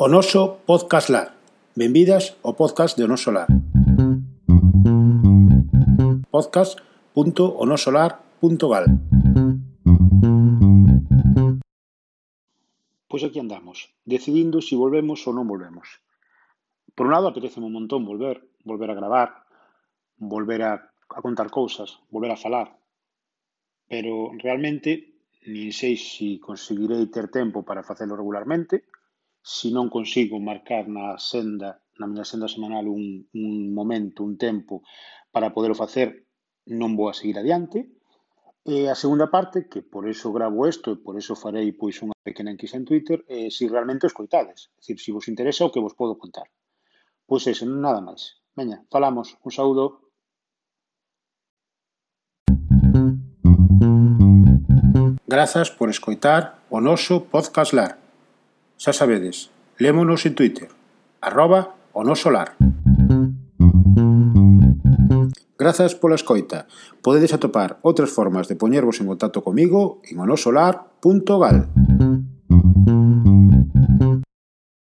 o noso Podcast Lar. Benvidas ao podcast de O Noso Lar. podcast.onosolar.gal Pois aquí andamos, decidindo se si volvemos ou non volvemos. Por un lado, apetece un montón volver, volver a gravar, volver a, a contar cousas, volver a falar. Pero realmente, nin sei se si conseguirei ter tempo para facelo regularmente, se non consigo marcar na senda, na miña senda semanal un, un momento, un tempo para poderlo facer, non vou a seguir adiante. E a segunda parte, que por eso gravo isto e por eso farei pois unha pequena enquisa en Twitter, eh, se realmente o escoitades, é dicir, se vos interesa o que vos podo contar. Pois eso, non nada máis. Veña, falamos. Un saúdo. Grazas por escoitar o noso podcast LAR. Xa sabedes, lémonos en Twitter, arroba o no solar. Grazas pola escoita. Podedes atopar outras formas de poñervos en contacto comigo en onosolar.gal.